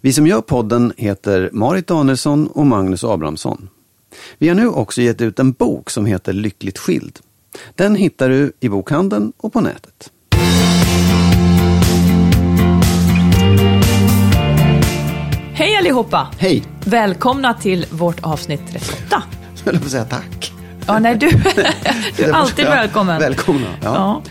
Vi som gör podden heter Marit Danielsson och Magnus Abrahamsson. Vi har nu också gett ut en bok som heter Lyckligt skild. Den hittar du i bokhandeln och på nätet. Hej allihopa! Hej! Välkomna till vårt avsnitt 38. Jag höll på att säga tack. Ja, nej, du, du är alltid välkommen. Välkomna. Ja. Ja.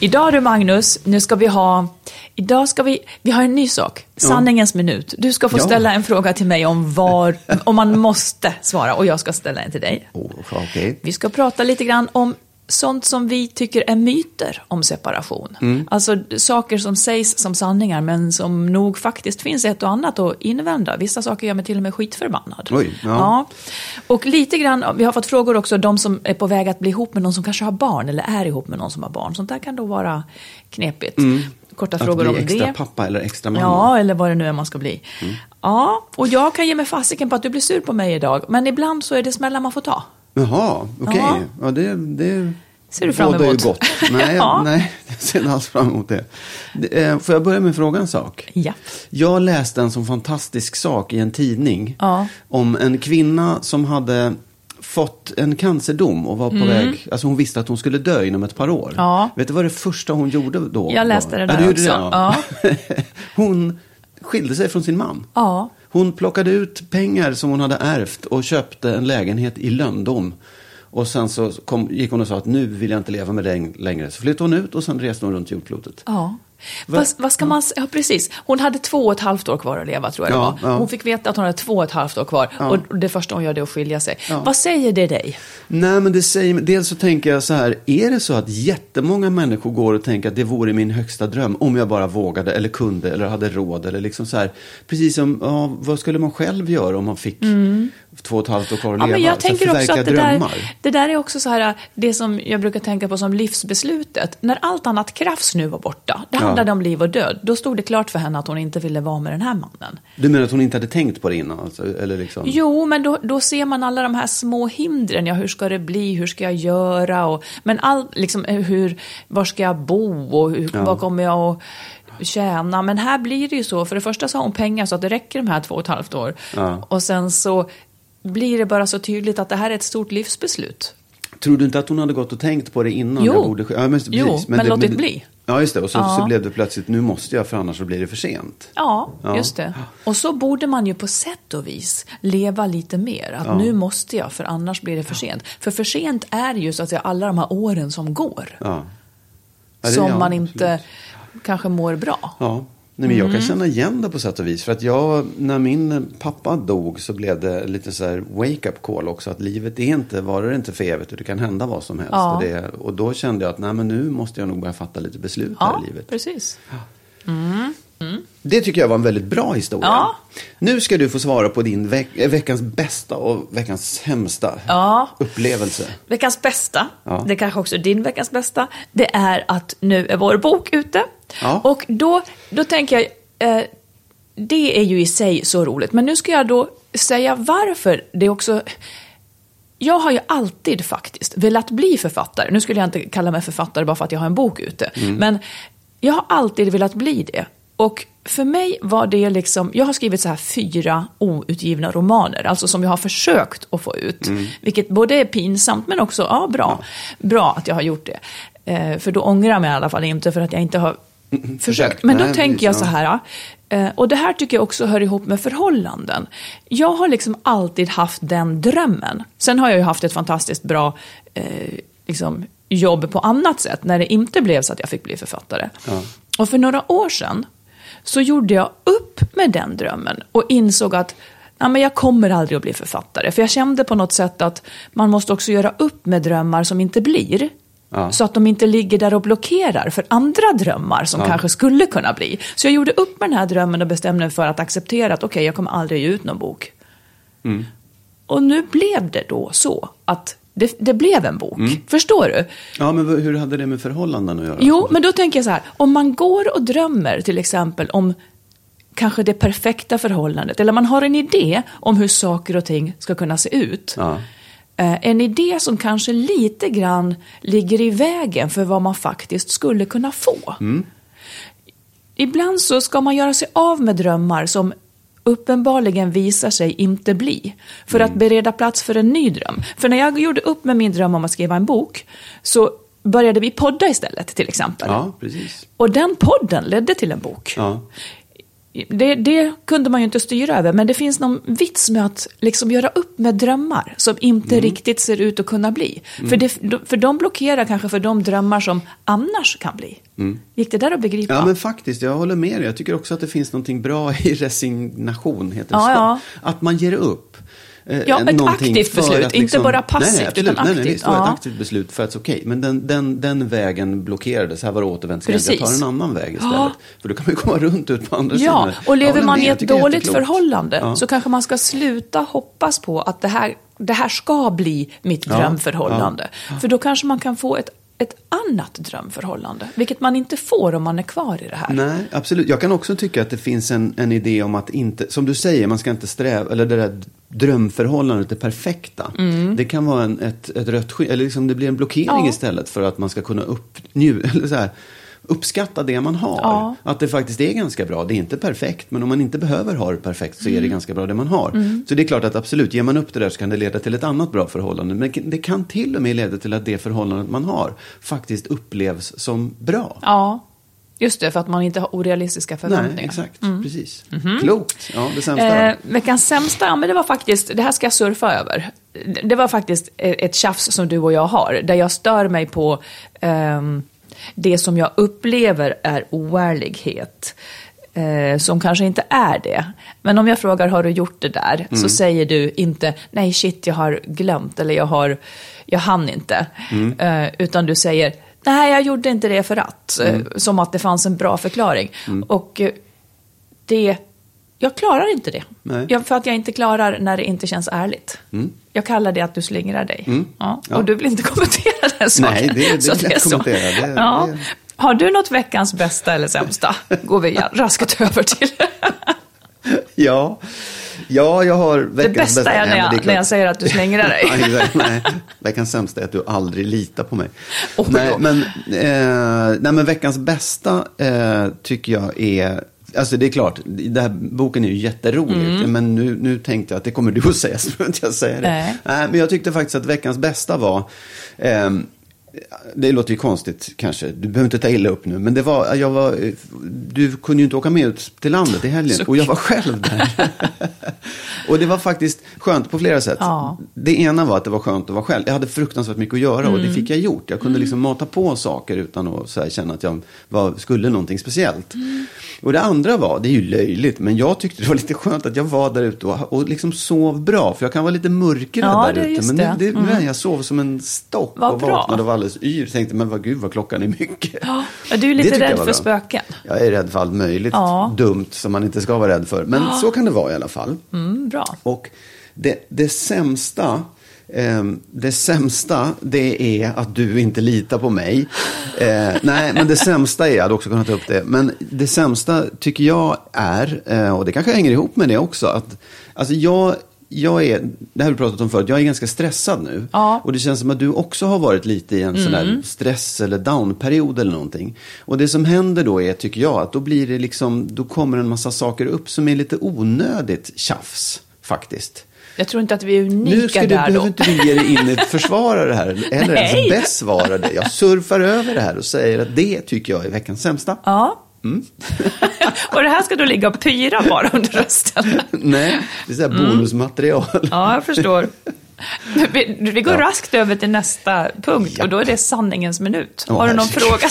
Idag du Magnus, nu ska vi ha, idag ska vi, vi har en ny sak, sanningens minut. Du ska få Ja. ställa en fråga till mig om var, om man måste svara och jag ska ställa en till dig. Oh, okej. Vi ska prata lite grann om sånt som vi tycker är myter om separation. Mm. Alltså saker som sägs som sanningar men som nog faktiskt finns ett och annat att invända. Vissa saker gör mig till och med skitförbannad. Oj, ja. Och lite grann, vi har fått frågor också, de som är på väg att bli ihop med någon som kanske har barn eller är ihop med någon som har barn. Sånt där kan då vara knepigt. Korta. Att frågor bli om extra det. pappa eller extra mamma. Ja, eller vad det nu är man ska bli. Mm. Ja, och jag kan ge mig fasiken på att du blir sur på mig idag. Men ibland så är det smällar man får ta. Jaha, okej. Ja. Ja. det, det Ser du fram bådar ju emot? gott. Nej, Ja. nej, jag ser inte alls fram emot det. det. eh, Får jag börja med att fråga en sak? Ja. Jag läste en sån fantastisk sak i en tidning. Ja. Om en kvinna som hade fått en cancerdom och var på väg, alltså hon visste att hon skulle dö inom ett par år. Mm. Ja. Vet du vad det första hon gjorde då? Jag läste det där ja, också. Det, ja. hon skilde sig från sin man. Ja. Hon plockade ut pengar som hon hade ärvt och köpte en lägenhet i Löndom. Och sen så kom, gick hon och sa att nu vill jag inte leva med dig längre. Så flyttade hon ut och sen reste hon runt jordklotet. Ja. Vad, vad ska man Ja, precis. Hon hade två och ett halvt år kvar att leva, tror jag Ja, det var. ja. Hon fick veta att hon hade två och ett halvt år kvar. Och det första hon gör det är att skilja sig. Vad säger det dig? Nej, men det säger Dels så tänker jag så här. Är det så att jättemånga människor går och tänker att det vore min högsta dröm om jag bara vågade eller kunde eller hade råd eller liksom så här. Precis som, ja, vad skulle man själv göra om man fick två och ett halvt år kvar att Mm. Ja, leva? men jag tänker också att det där, drömmar. det där är också så här, det som jag brukar tänka på som livsbeslutet. När allt annat krafs nu var borta, det Ja. Handlade om liv och död, då stod det klart för henne att hon inte ville vara med den här mannen. Du menar att hon inte hade tänkt på det innan? Alltså, eller liksom? Jo, men då, då ser man alla de här små hindren. Ja, hur ska det bli? Hur ska jag göra? Och, men all, liksom, hur, var ska jag bo? Och hur, vad kommer jag att tjäna? Men här blir det ju så. För det första så har hon pengar så att det räcker de här två och ett halvt år. Ja. Och sen så blir det bara så tydligt att det här är ett stort livsbeslut. Tror du inte att hon hade gått och tänkt på det innan? Jo. Borde, ja, men, Jo, precis. men låtit bli. Ja, just det. Och så, Ja. så blev det plötsligt, nu måste jag för annars så blir det för sent. Ja, Ja. just det. Och så borde man ju på sätt och vis leva lite mer. Att nu måste jag, för annars blir det för sent. För för sent är ju så att säga alla de här åren som går. Ja. Ja, som ja, man inte kanske mår bra. Ja. Nej, men jag Mm. kan känna igen det på sätt och vis. För att jag, när min pappa dog så blev det lite så här wake-up call också. Att livet är inte, varar det inte för evigt och det kan hända vad som helst. Ja. Och, det, och då kände jag att nej, men nu måste jag nog börja fatta lite beslut Ja, här i livet. precis. Det tycker jag var en väldigt bra historia. Ja. Nu ska du få svara på din veck eh, veckans bästa och veckans sämsta Ja. upplevelse. Veckans bästa, Ja. det kanske också är din veckans bästa, det är att nu är vår bok ute. Ja. Och då, då tänker jag, eh, det är ju i sig så roligt, men nu ska jag då säga varför det också... jag har ju alltid faktiskt velat bli författare. Nu skulle jag inte kalla mig författare bara för att jag har en bok ute. Men jag har alltid velat bli det. Och för mig var det liksom, jag har skrivit så här fyra outgivna romaner, alltså som jag har försökt att få ut. Vilket både är pinsamt men också, ja bra, bra att jag har gjort det. Eh, för då ångrar jag mig i alla fall inte för att jag inte har försökt. Men då Nej, tänker jag så här, eh, och det här tycker jag också hör ihop med förhållanden. Jag har liksom alltid haft den drömmen. Sen har jag ju haft ett fantastiskt bra eh, liksom, jobb på annat sätt, när det inte blev så att jag fick bli författare. Och för några år sedan så gjorde jag upp med den drömmen och insåg att ja, men jag kommer aldrig att bli författare. För jag kände på något sätt att man måste också göra upp med drömmar som inte blir. Ja. Så att de inte ligger där och blockerar för andra drömmar som kanske skulle kunna bli. Så jag gjorde upp med den här drömmen och bestämde mig för att acceptera att okej, jag kommer aldrig ge ut någon bok. Och nu blev det då så att det, det blev en bok. Förstår du? Ja, men hur hade det med förhållanden att göra? Jo, men då tänker jag så här. Om man går och drömmer till exempel om kanske det perfekta förhållandet. Eller man har en idé om hur saker och ting ska kunna se ut. Ja. Eh, En idé som kanske lite grann ligger i vägen för vad man faktiskt skulle kunna få. Ibland så ska man göra sig av med drömmar som uppenbarligen visar sig inte bli. För att bereda plats för en ny dröm. För när jag gjorde upp med min dröm om att skriva en bok så började vi podda istället till exempel. Ja, precis. Och den podden ledde till en bok. Ja. Det, det kunde man ju inte styra över, men det finns någon vits med att liksom göra upp med drömmar som inte Mm. riktigt ser ut att kunna bli. För, det, för de blockerar kanske för de drömmar som annars kan bli. Gick det där att begripa? Mm. Ja, men faktiskt, jag håller med dig. Jag tycker också att det finns något bra i resignation, heter det Ja, så? ja. Att man ger upp. Eh, Ja, ett aktivt beslut, att inte bara passivt, nej, nej, absolut. utan Nej, nej, aktivt, visst, ja. ett aktivt beslut för att okej, men den, den, den vägen blockerades. Här var det återvändsgränd. Jag tar en annan väg istället. För då kan man ju komma runt ut på andra Ja, sidan. och Jag lever håller man i ett dåligt förhållande Ja. så kanske man ska sluta hoppas på att det här, det här ska bli mitt Ja, drömförhållande. För då kanske man kan få ett, ett annat drömförhållande, vilket man inte får om man är kvar i det här. Nej, absolut. Jag kan också tycka att det finns en, en idé om att inte, som du säger, man ska inte sträva, eller det där drömförhållandet, det perfekta. Det kan vara en, ett, ett rött skyn, eller liksom det blir en blockering Mm. Ja. istället för att man ska kunna uppnju, eller så här, uppskatta det man har. Ja. Att det faktiskt är ganska bra. Det är inte perfekt, men om man inte behöver ha det perfekt så är Mm. det ganska bra det man har. Så det är klart att absolut, ger man upp det där så kan det leda till ett annat bra förhållande. Men det kan till och med leda till att det förhållandet man har faktiskt upplevs som bra. Ja, just det, för att man inte har orealistiska förväntningar. Nej, exakt. Precis. Klokt. Ja, det sämsta Mm. Eh, veckans sämsta, ja, men det var faktiskt, det här ska jag surfa över. Det var faktiskt ett tjafs som du och jag har, där jag stör mig på ehm, det som jag upplever är oärlighet. Eh, som kanske inte är det. Men om jag frågar, har du gjort det där? Så säger du inte, nej shit, jag har glömt, eller jag, har, jag hann inte. Eh, utan du säger, nej, jag gjorde inte det för att. Eh, som att det fanns en bra förklaring. Och eh, det, jag klarar inte det. Nej. Jag, för att jag inte klarar när det inte känns ärligt. Jag kallar det att du slingrar dig. Ja. Mm. Ja. Och du vill inte kommentera den saken. Nej, det- det Så vill jag så. kommentera. Det- ja. det- Har du något veckans bästa eller sämsta? Går vi raskt över till. Ja. ja, jag har Det veckans bästa är när Nej, jag, det klart. när jag säger att du slingrar dig. Ja, nej, veckans sämsta är att du aldrig litar på mig. Då. nej, men, eh, nej, men veckans bästa eh, tycker jag är... Alltså det är klart, den här boken är ju jätterolig. Men nu, nu tänkte jag att det kommer du att säga, så jag säga det. Nej. Nej, men jag tyckte faktiskt att veckans bästa var... ehm, det låter ju konstigt kanske, du behöver inte ta illa upp nu. Men det var, jag var, du kunde ju inte åka med ut till landet i helgen. Suck. Och jag var själv där. och det var faktiskt skönt på flera sätt. Ja. Det ena var att det var skönt att vara själv. Jag hade fruktansvärt mycket att göra och det fick jag gjort. Jag kunde liksom mata på saker utan att känna att jag var, skulle någonting speciellt. Och det andra var, det är ju löjligt, men jag tyckte det var lite skönt att jag var där ute och, och liksom sov bra. För jag kan vara lite mörkrädd Ja, där ute. Men det. det, nej, jag sov som en stock och bra. vaknade var alldeles yr. Tänkte, men vad gud vad klockan är mycket. Ja, du är lite rädd för spöken. Jag är rädd för allt möjligt Ja. dumt som man inte ska vara rädd för. Men så kan det vara i alla fall. Mm, bra. Och det, det sämsta, ehm, det sämsta, det är att du inte litar på mig. Eh, nej, men det sämsta är, jag hade också kunnat ta upp det, men det sämsta tycker jag är, eh, och det kanske hänger ihop med det också, att alltså jag, jag är, det här har vi pratat om förut, jag är ganska stressad nu. Ja. Och det känns som att du också har varit lite i en sån där stress eller down-period eller någonting. Och det som händer då är, tycker jag, att då blir det liksom, då kommer en massa saker upp som är lite onödigt tjafs, faktiskt. Jag tror inte att vi är unika Nu ska du, där behöver då. inte du ge dig in i ett försvara det här, eller ens besvara det. Jag surfar över det här och säger att det tycker jag är veckans sämsta. Ja. Mm. och det här ska då ligga och pyra bara under rösten. Nej, det är så här Mm. bonusmaterial. Ja, jag förstår. Vi, går Ja. raskt över till nästa punkt och då är det sanningens minut. Åh, har du någon fråga?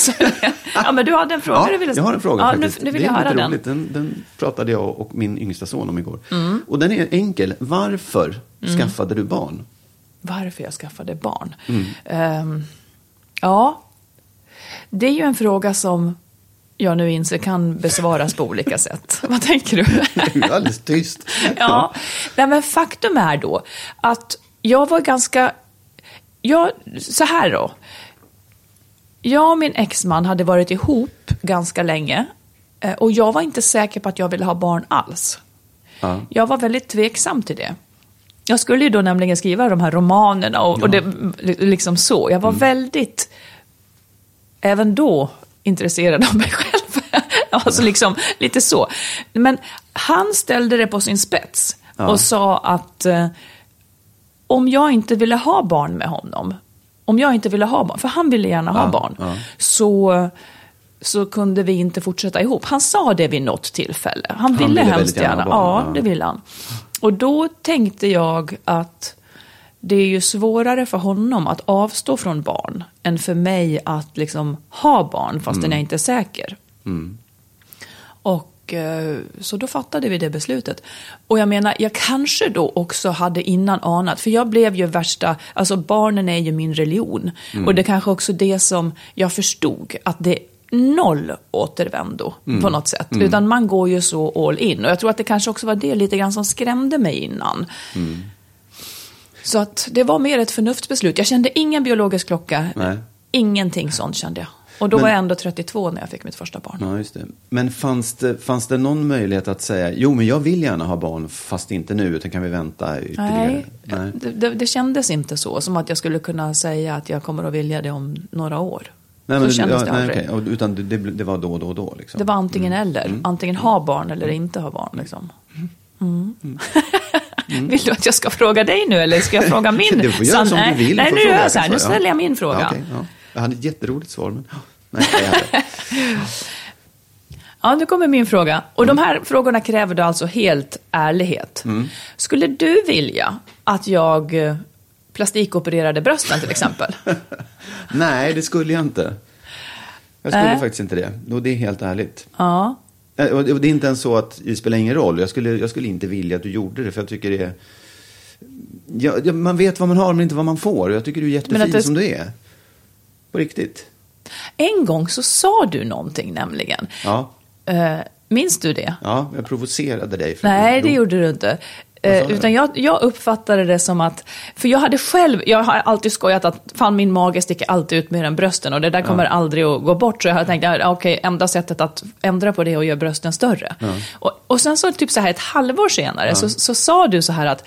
Ja, men du hade en fråga Ja, du ville jag har en fråga ja, faktiskt. Nu, nu vill det jag höra den. Den, den pratade jag och min yngsta son om igår. Mm. Och den är enkel. Varför skaffade du barn? Varför jag skaffade barn? Mm. Ehm, ja, det är ju en fråga som jag nu inser kan besvaras på olika sätt. Vad tänker du? Det är alldeles tyst. Ja, nej, men faktum är då att jag var ganska... Jag, så här då. Jag och min exman hade varit ihop ganska länge eh, och jag var inte säker på att jag ville ha barn alls. Ja. Jag var väldigt tveksam till det. Jag skulle ju då nämligen skriva de här romanerna och, och det, liksom så. Jag var väldigt, även då, intresserad av mig själv. alltså liksom lite så. Men han ställde det på sin spets och sa att eh, om jag inte ville ha barn med honom, om jag inte ville ha barn, för han ville gärna ha Ja, barn, ja. så så kunde vi inte fortsätta ihop. Han sa det vid något tillfälle. Han ville, ville hemskt gärna gärna. ja. det ville han. Och då tänkte jag att det är ju svårare för honom att avstå från barn än för mig att liksom ha barn fastän Mm. jag inte är säker. Och eh, så då fattade vi det beslutet. Och jag menar, jag kanske då också hade innan anat, för jag blev ju värsta, alltså barnen är ju min religion. Mm. Och det kanske också det som jag förstod, att det är noll återvändo Mm. på något sätt. Utan man går ju så all in. Och jag tror att det kanske också var det lite grann som skrämde mig innan. Mm. Så att det var mer ett förnuftsbeslut. Jag kände ingen biologisk klocka. Nej. Ingenting sånt kände jag. Och då Men- var jag ändå 32 när jag fick mitt första barn. Ja, just det. Men fanns det, fanns det någon möjlighet att säga, jo men jag vill gärna ha barn, fast inte nu, utan kan vi vänta ytterligare? Nej, Det, det, det kändes inte så. Som att jag skulle kunna säga att jag kommer att vilja det om några år. Nej, så men, kändes ja, det nej, aldrig. okej. Och- Utan det, det, var då då då? Liksom. Det var antingen eller. Mm. Antingen ha barn eller inte ha barn. Liksom. Mm. vill du att jag ska fråga dig nu eller ska jag fråga min? Du får göra som du vill. Nej, nu gör jag så här. Nu ställer jag min fråga. Ja, okej, ja. Jag hade ett jätteroligt svar, men... Nej. Ja, nu kommer min fråga. Och de här frågorna kräver då alltså helt ärlighet. Mm. Skulle du vilja att jag eh, plastikopererade brösten till exempel? Nej, det skulle jag inte. Jag skulle Nej. faktiskt inte det. Och det är helt ärligt. ja. Eh, det är inte ens så att det spelar ingen roll. Jag skulle, jag skulle inte vilja att du gjorde det, för jag tycker det är... Ja, man vet vad man har, men inte vad man får. Jag tycker du är jättefin det- som du är. På riktigt. En gång så sa du någonting nämligen. Ja, Eh, minns du det? ja jag provocerade dig. För Nej, det Jo. gjorde du inte. Eh, utan jag, jag uppfattade det som att, för jag hade själv, jag har alltid skojat att fan min mage sticker alltid ut mer än brösten och det där kommer aldrig att gå bort. Så jag hade tänkt, ja, okej, enda sättet att ändra på det är att göra brösten större. Och, och sen så typ så här ett halvår senare så, så sa du så här att,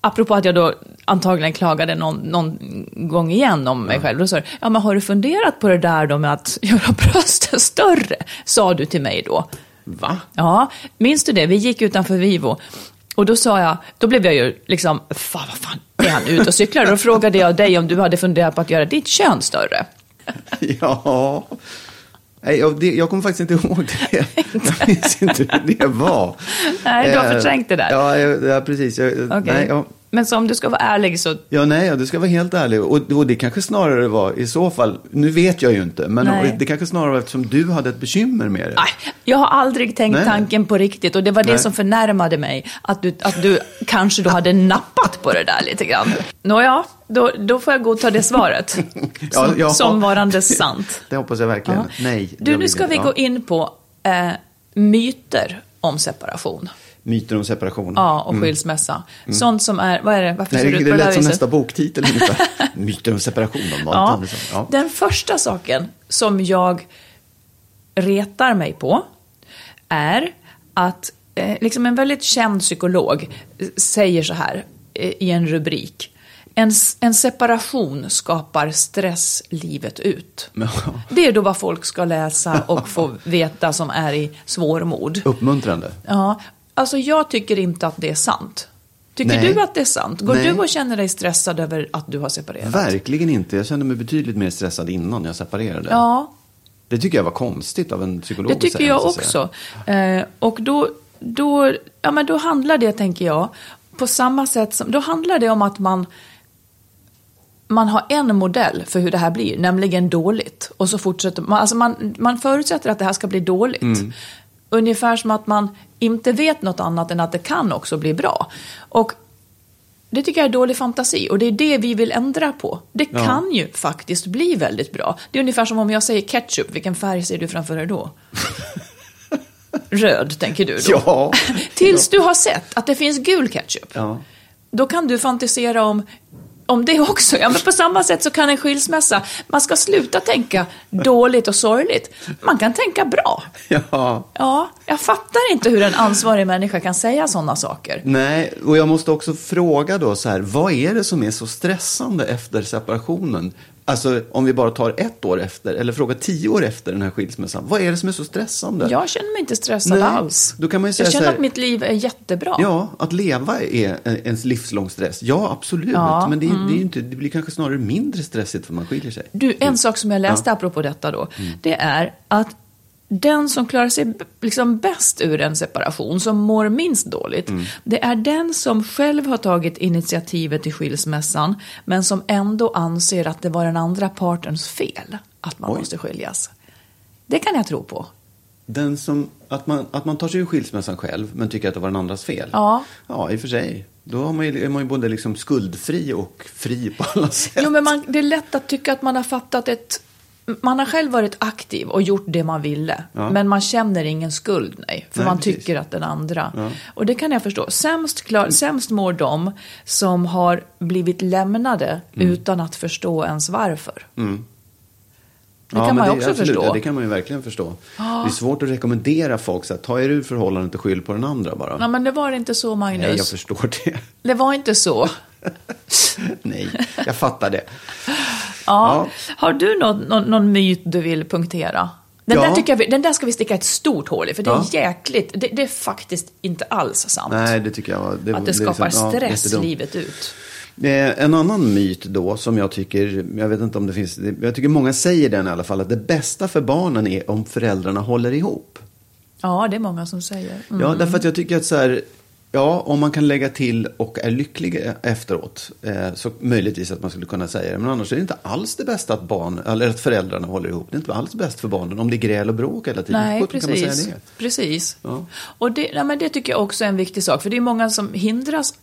apropå att jag då antagligen klagade någon, någon gång igen om mig själv, då sa du, ja men har du funderat på det där då med att göra brösten större? Sa du till mig då. Va? Ja, minns du det? Vi gick utanför Vivo. Och då sa jag, då blev jag ju liksom, fan vad fan är han ute och cyklar? Då frågade jag dig om du hade funderat på att göra ditt kön större. Ja. Nej, jag, jag kommer faktiskt inte ihåg det. Jag minns inte hur det var. Nej, du har Eh, förträngt det där. Ja, jag, ja precis. Jag, Okej. nej, ja, Men så om du ska vara ärlig så, ja, nej, ja, du ska vara helt ärlig. Och, och det kanske snarare var, i så fall, nu vet jag ju inte, men Nej. det kanske snarare var eftersom du hade ett bekymmer med det. nej, jag har aldrig tänkt Nej. tanken på riktigt. Och det var det Nej. som förnärmade mig. Att du, att du kanske då hade nappat på det där lite grann. Nåja, då, då får jag godta det svaret. Ja, Som, som varande sant. Det hoppas jag verkligen. Ja. Nej. Du, nu ska vi Ja. gå in på eh, myter om separation. Myter om separation. Ja, och skilsmässa. Sånt som är, vad är det, varför ser Nej, det det, ut på det det lät som viset? nästa boktitel ungefär. Myter om separation. Om Ja. Andersson. Ja. Den första saken som jag retar mig på är att eh, liksom en väldigt känd psykolog säger så här eh, i en rubrik. En, en separation skapar stress livet ut. Det är då vad folk ska läsa och få veta som är i svårmod. Uppmuntrande. Ja, alltså jag tycker inte att det är sant. Tycker Nej. du att det är sant? Går Nej. du och känner dig stressad över att du har separerat? Verkligen inte. Jag kände mig betydligt mer stressad innan jag separerade. Ja, Det tycker jag var konstigt av en psykolog det tycker jag också. Eh, och då, då, ja, men då handlar det, tänker jag, på samma sätt som... Då handlar det om att man, man har en modell för hur det här blir, nämligen dåligt. Och så fortsätter man. Alltså man, man förutsätter att det här ska bli dåligt. Mm. Ungefär som att man inte vet något annat än att det kan också bli bra. Och det tycker jag är dålig fantasi och det är det vi vill ändra på. Det Ja. kan ju faktiskt bli väldigt bra. Det är ungefär som om jag säger ketchup, vilken färg ser du framför dig då? Röd, tänker du då. Ja. Tills du har sett att det finns gul ketchup. Ja. Då kan du fantisera om, om det också. Ja, men på samma sätt så kan en skilsmässa, man ska sluta tänka dåligt och sorgligt. Man kan tänka bra. ja. Ja, jag fattar inte hur en ansvarig människa kan säga sådana saker. Nej, och jag måste också fråga då så här, vad är det som är så stressande efter separationen? Alltså om vi bara tar ett år efter, eller fråga tio år efter den här skilsmässan. Vad är det som är så stressande? Jag känner mig inte stressad Nej, alls. då kan man säga jag känner här- att mitt liv är jättebra. Ja, att leva är en- ens livslång stress. Ja, absolut. Ja, mm. Men det, är- det, är inte, det blir kanske snarare mindre stressigt för man skiljer sig. Du, en sak som jag läste apropå detta då, det är att den som klarar sig liksom bäst ur en separation, som mår minst dåligt, det är den som själv har tagit initiativet till skilsmässan, men som ändå anser att det var den andra partens fel att man Oj. måste skiljas. Det kan jag tro på. Den som, att, man, att man tar sig ur skilsmässan själv, men tycker att det var den andras fel. Ja. Ja, i och för sig. Då har man ju, är man ju både liksom skuldfri och fri på alla sätt. Jo, men man, det är lätt att tycka att man har fattat ett... Man har själv varit aktiv och gjort det man ville. Ja. Men man känner ingen skuld, nej. För Nej, man precis. tycker att den andra... Ja. Och det kan jag förstå. Sämst, klar, sämst mår de som har blivit lämnade Mm. utan att förstå ens varför. Det Ja, kan man ju också absolut, förstå. Ja, det kan man ju verkligen förstå. Det är svårt att rekommendera folk att ta er ur förhållandet och skyll på den andra bara. Nej, men det var inte så, Magnus. Nej, jag förstår det. Det var inte så. Nej, jag fattar det. Ja. Har du någon, någon, någon myt du vill punktera? Den, Ja. där tycker vi- den där ska vi sticka ett stort hål i, för det är Ja. jäkligt. Det, det är faktiskt inte alls sant. Nej, det tycker jag var... Det, att det är skapar liksom- ja, stress livet ut. Eh, En annan myt då som jag tycker, jag vet inte om det finns, jag tycker många säger den i alla fall, att det bästa för barnen är om föräldrarna håller ihop. Ja, det är många som säger. Mm. Ja, därför att jag tycker att så här, ja, om man kan lägga till och är lycklig efteråt, eh, så möjligtvis att man skulle kunna säga det. Men annars är det inte alls det bästa att barn, eller att föräldrarna håller ihop. Det är inte alls bäst för barnen om det är gräl och bråk hela tiden. Nej, Sjutton kan man precis. precis. Ja. Och det, nej, men det tycker jag också är en viktig sak, för det är många som hindras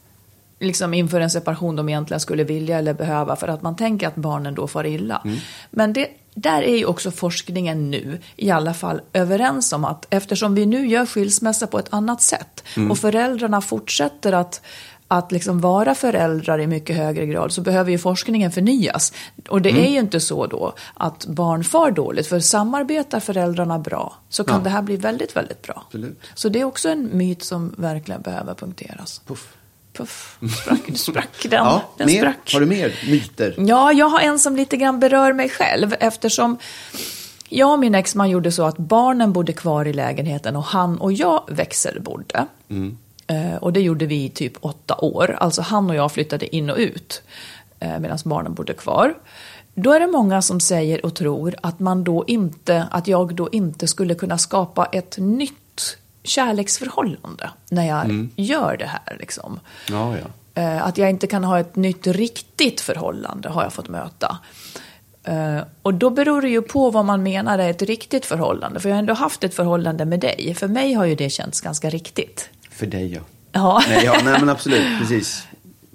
liksom inför en separation de egentligen skulle vilja eller behöva för att man tänker att barnen då far illa. Mm. Men det, där är ju också forskningen nu i alla fall överens om att eftersom vi nu gör skilsmässa på ett annat sätt Mm. och föräldrarna fortsätter att att liksom vara föräldrar i mycket högre grad så behöver ju forskningen förnyas. Och det Mm. är ju inte så då att barn far dåligt, för samarbetar föräldrarna bra så kan Ja. det här bli väldigt, väldigt bra. Absolut. Så det är också en myt som verkligen behöver punkteras. Puff. Puff, sprack, sprack den. Ja, den mer, sprack. har du mer myter? Ja, jag har en som lite grann berör mig själv eftersom jag och min exman gjorde så att barnen bodde kvar i lägenheten och han och jag växelbodde. Eh, och det gjorde vi i typ åtta år. Alltså han och jag flyttade in och ut eh, medan barnen bodde kvar. Då är det många som säger och tror att, man då inte, att jag då inte skulle kunna skapa ett nytt kärleksförhållande när jag gör det här. Liksom. Ja, ja. Eh, Att jag inte kan ha ett nytt riktigt förhållande har jag fått möta. Eh, Och då beror det ju på vad man menar är ett riktigt förhållande. För jag har ändå haft ett förhållande med dig. För mig har ju det känts ganska riktigt. För dig, ja. Ja, Nej, ja, nej men absolut, precis.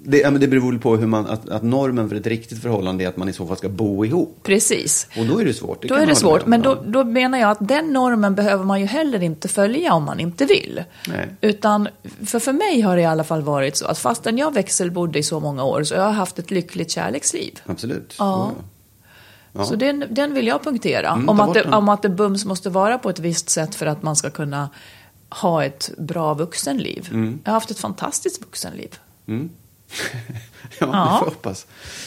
Det, ja, men det beror på hur man, att, att normen för ett riktigt förhållande är att man i så fall ska bo ihop. precis. Och då är det svårt. Då kan är det svårt. Men då, då menar jag att den normen behöver man ju heller inte följa om man inte vill. Nej. Utan, för för mig har det i alla fall varit så att fastän jag växelbodde i så många år så har jag haft ett lyckligt kärleksliv. ja. Absolut. Ja. Ja. Så den, den vill jag punktera. Mm, om, att det, om att det bums måste vara på ett visst sätt för att man ska kunna ha ett bra vuxenliv. Mm. Jag har haft ett fantastiskt vuxenliv. Ja, Ja. får hoppas.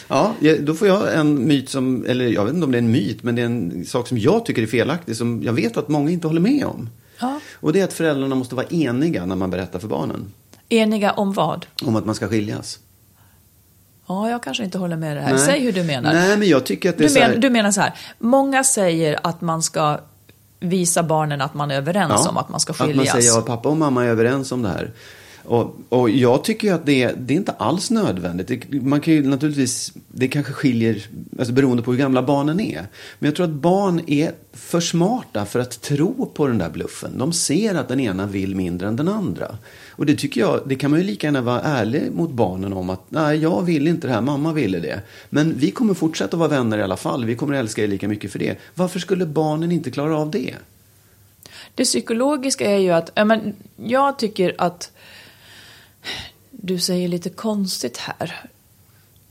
Ja, ja, då får jag en myt som, eller jag vet inte om det är en myt, men det är en sak som jag tycker är felaktig, som jag vet att många inte håller med om. Ja. Och det är att föräldrarna måste vara eniga när man berättar för barnen Eniga om vad? om att man ska skiljas. Ja, jag kanske inte håller med det här. Säg hur du menar. Nej, men jag tycker att det är Du, så här... men, du menar så här, många säger att man ska visa barnen att man är överens om att man ska skiljas. Att man säger att pappa och mamma är överens om det här. Och, och jag tycker ju att det, det är inte alls nödvändigt. Det, man kan ju naturligtvis, det kanske skiljer alltså beroende på hur gamla barnen är. Men jag tror att barn är för smarta för att tro på den där bluffen. De ser att den ena vill mindre än den andra. Och det tycker jag, det kan man ju lika gärna vara ärlig mot barnen om att nej, jag vill inte det här, mamma ville det. Men vi kommer fortsätta vara vänner i alla fall, vi kommer älska er lika mycket för det. Varför skulle barnen inte klara av det? Det psykologiska är ju att, men jag tycker att du säger lite konstigt här.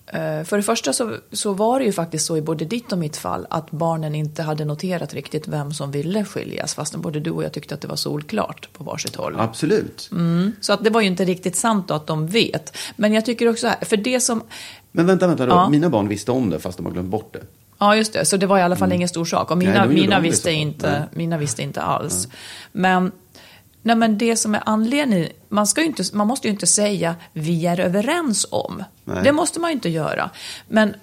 Eh, För det första så, så var det ju faktiskt så i både ditt och mitt fall att barnen inte hade noterat riktigt vem som ville skiljas fastän både du och jag tyckte att det var solklart på varsitt håll. Absolut. Mm. Så att det var ju inte riktigt sant då att de vet. Men jag tycker också här, för det som, Men vänta, vänta då. Ja. Mina barn visste om det fast de har glömt bort det. ja just det, så det var i alla fall ingen stor sak. Och mina, Mm. Nej, mina, visste inte, mina visste inte alls. Men, nej, men det som är anledningen, man, ska inte, man måste ju inte säga vi är överens om. Nej. Det måste man ju inte göra. Men,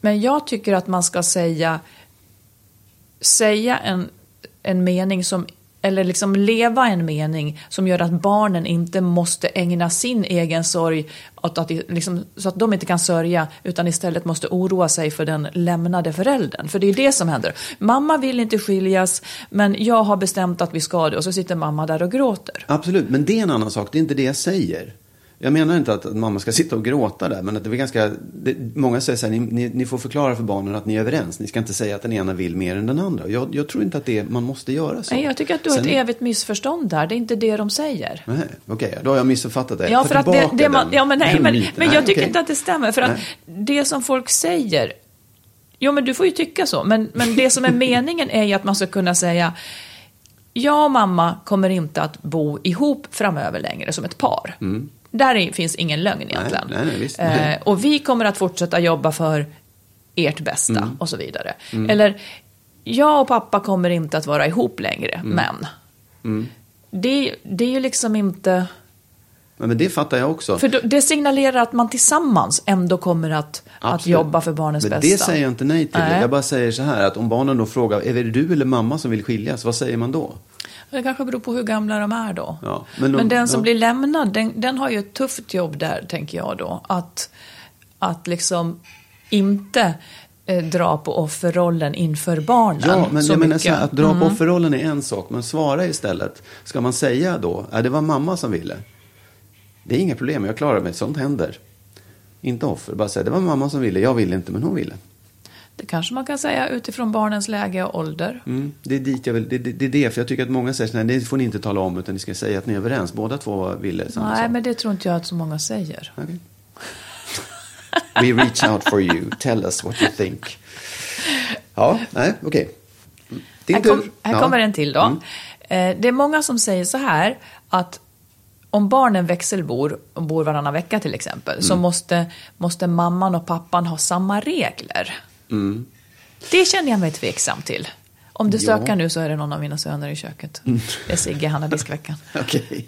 men jag tycker att man ska säga, säga en, en mening som eller liksom leva en mening som gör att barnen inte måste ägna sin egen sorg åt att, liksom, så att de inte kan sörja utan istället måste oroa sig för den lämnade föräldern. För det är det som händer. Mamma vill inte skiljas men jag har bestämt att vi ska det och så sitter mamma där och gråter. Absolut, men det är en annan sak. Det är inte det jag säger. Jag menar inte att, mamma ska sitta och gråta där, men att det är ganska... Det, många säger så här, ni, ni, ni får förklara för barnen att ni är överens. Ni ska inte säga att den ena vill mer än den andra. Jag, jag tror inte att det, man måste göra så. Nej, jag tycker att du har Sen- ett evigt missförstånd där. Det är inte det de säger. Nej, Okej, då har jag missuppfattat det. Ja, för att det, det man, ja, men nej, men, men Nej, jag tycker okej. inte att det stämmer. För att det som folk säger, jo men du får ju tycka så, men, men det som är meningen är ju att man ska kunna säga, jag och mamma kommer inte att bo ihop framöver längre som ett par. Där är, finns ingen lögn egentligen. Mm. nej, nej, visst. Nej. Eh, och vi kommer att fortsätta jobba för ert bästa Mm. och så vidare. Eller, jag och pappa kommer inte att vara ihop längre, Mm. men. Det, det är ju liksom inte... Ja, men det fattar jag också. För då- det signalerar att man tillsammans ändå kommer att, att jobba för barnens men bästa. det säger jag inte nej till. Nej. Jag bara säger så här, att om barnen då frågar, är det du eller mamma som vill skiljas? Vad säger man då? Det kanske beror på hur gamla de är då. Ja, men men de- den som ja. blir lämnad, den, den har ju ett tufft jobb där, tänker jag då. Att, att liksom inte eh, dra på offerrollen inför barnen. Ja, men så jag menar så här, att dra Mm. på offerrollen är en sak, men svara istället. Ska man säga då, ja, det var mamma som ville. Det är inga problem, jag klarar mig, sånt händer. Inte offer, bara säga, det var mamma som ville, jag ville inte, men hon ville. Det kanske man kan säga utifrån barnens läge och ålder. Mm, det är dit jag vill, det, det, det är det, för jag tycker att många säger här, det får ni inte tala om, utan ni ska säga att ni är överens. Båda två ville samma Nej, sak. men det tror inte jag att så många säger. Okej. We reach out for you, tell us what you think. Ja, nej, okej. Din Här, kom, här Ja. kommer en till då. Mm. Eh, det är många som säger så här att om barnen växelbor, och bor varannan vecka till exempel, Mm. så måste, måste mamman och pappan ha samma regler. Mm. Det känner jag mig tveksam till. Om du Ja. Mm. stökar nu så är det någon av mina söner i köket. Det är Sigge, han har diskveckan. Okej.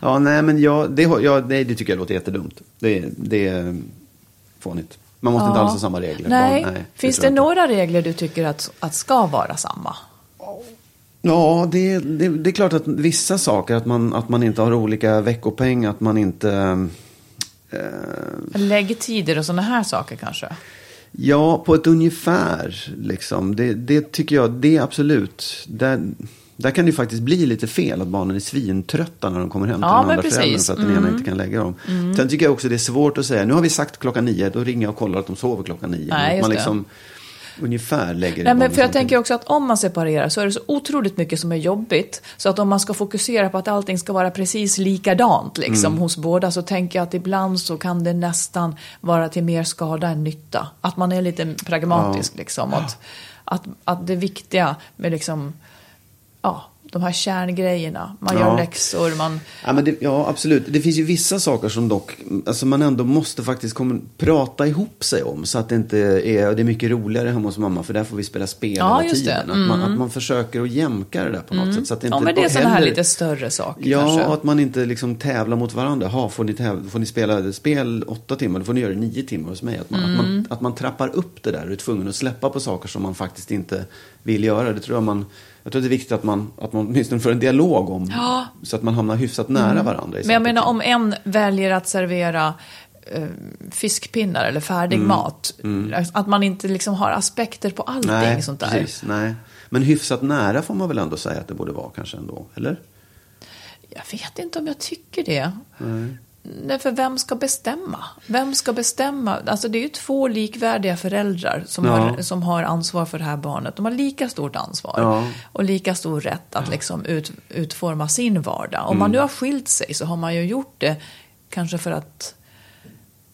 Ja, nej, men jag, det, har- ja, det, det tycker jag låter jättedumt. Det, det är fånigt. Man måste inte alls ha samma regler. Nej, Barn- finns tror det jag några regler du tycker att, att ska vara samma? Ja, det, det, det är klart att vissa saker, att man, att man inte har olika veckopeng, att man inte... Eh, Läggtider och sådana här saker kanske? Ja, på ett ungefär, liksom. Det, det tycker jag, det är absolut. Där, där kan det ju faktiskt bli lite fel, att barnen är svintrötta när de kommer hem till Ja, den andra föräldern för att den ena inte kan lägga dem. Sen tycker jag också det är svårt att säga, nu har vi sagt klockan nio, då ringer jag och kollar att de sover klockan nio. Nej, man det. Ungefär lägger Nej, men för jag tänker också att om man separerar så är det så otroligt mycket som är jobbigt. Så att om man ska fokusera på att allting ska vara precis likadant liksom, Mm. hos båda så tänker jag att ibland så kan det nästan vara till mer skada än nytta. Att man är lite pragmatisk liksom. Att, att, att det viktiga med liksom, ja, de här kärngrejerna. Man Ja. gör läxor, man... Ja, men det, ja, absolut. Det finns ju vissa saker som dock, alltså man ändå måste faktiskt komma, prata ihop sig om. Så att det inte är, det är mycket roligare hemma hos mamma för där får vi spela spel Ja, hela det. Mm. tiden. Att, man, att man försöker att jämka det där på något sätt. Så att det inte Ja, men det är sådana här lite större saker Ja, kanske. att man inte liksom tävlar mot varandra. Ha, får, ni täv- får ni spela spel åtta timmar, då får ni göra det nio timmar hos mig. Att man, att Mm. man, att man trappar upp det där och är tvungen att släppa på saker som man faktiskt inte vill göra. Det tror jag man... Jag tror det är viktigt att man, att man åtminstone får en dialog om. Så att man hamnar hyfsat nära varandra. i Men jag menar om en väljer att servera eh, fiskpinnar eller färdig Mm. mat. Att man inte liksom har aspekter på allting Nej, sånt där. precis. Nej. Men hyfsat nära får man väl ändå säga att det borde vara kanske ändå, eller? Jag vet inte om jag tycker det. Nej, för vem ska bestämma? Vem ska bestämma? Alltså det är ju två likvärdiga föräldrar som, Ja. har, som har ansvar för det här barnet. De har lika stort ansvar Ja. och lika stor rätt att liksom ut, utforma sin vardag. Om Mm. man nu har skilt sig så har man ju gjort det kanske för att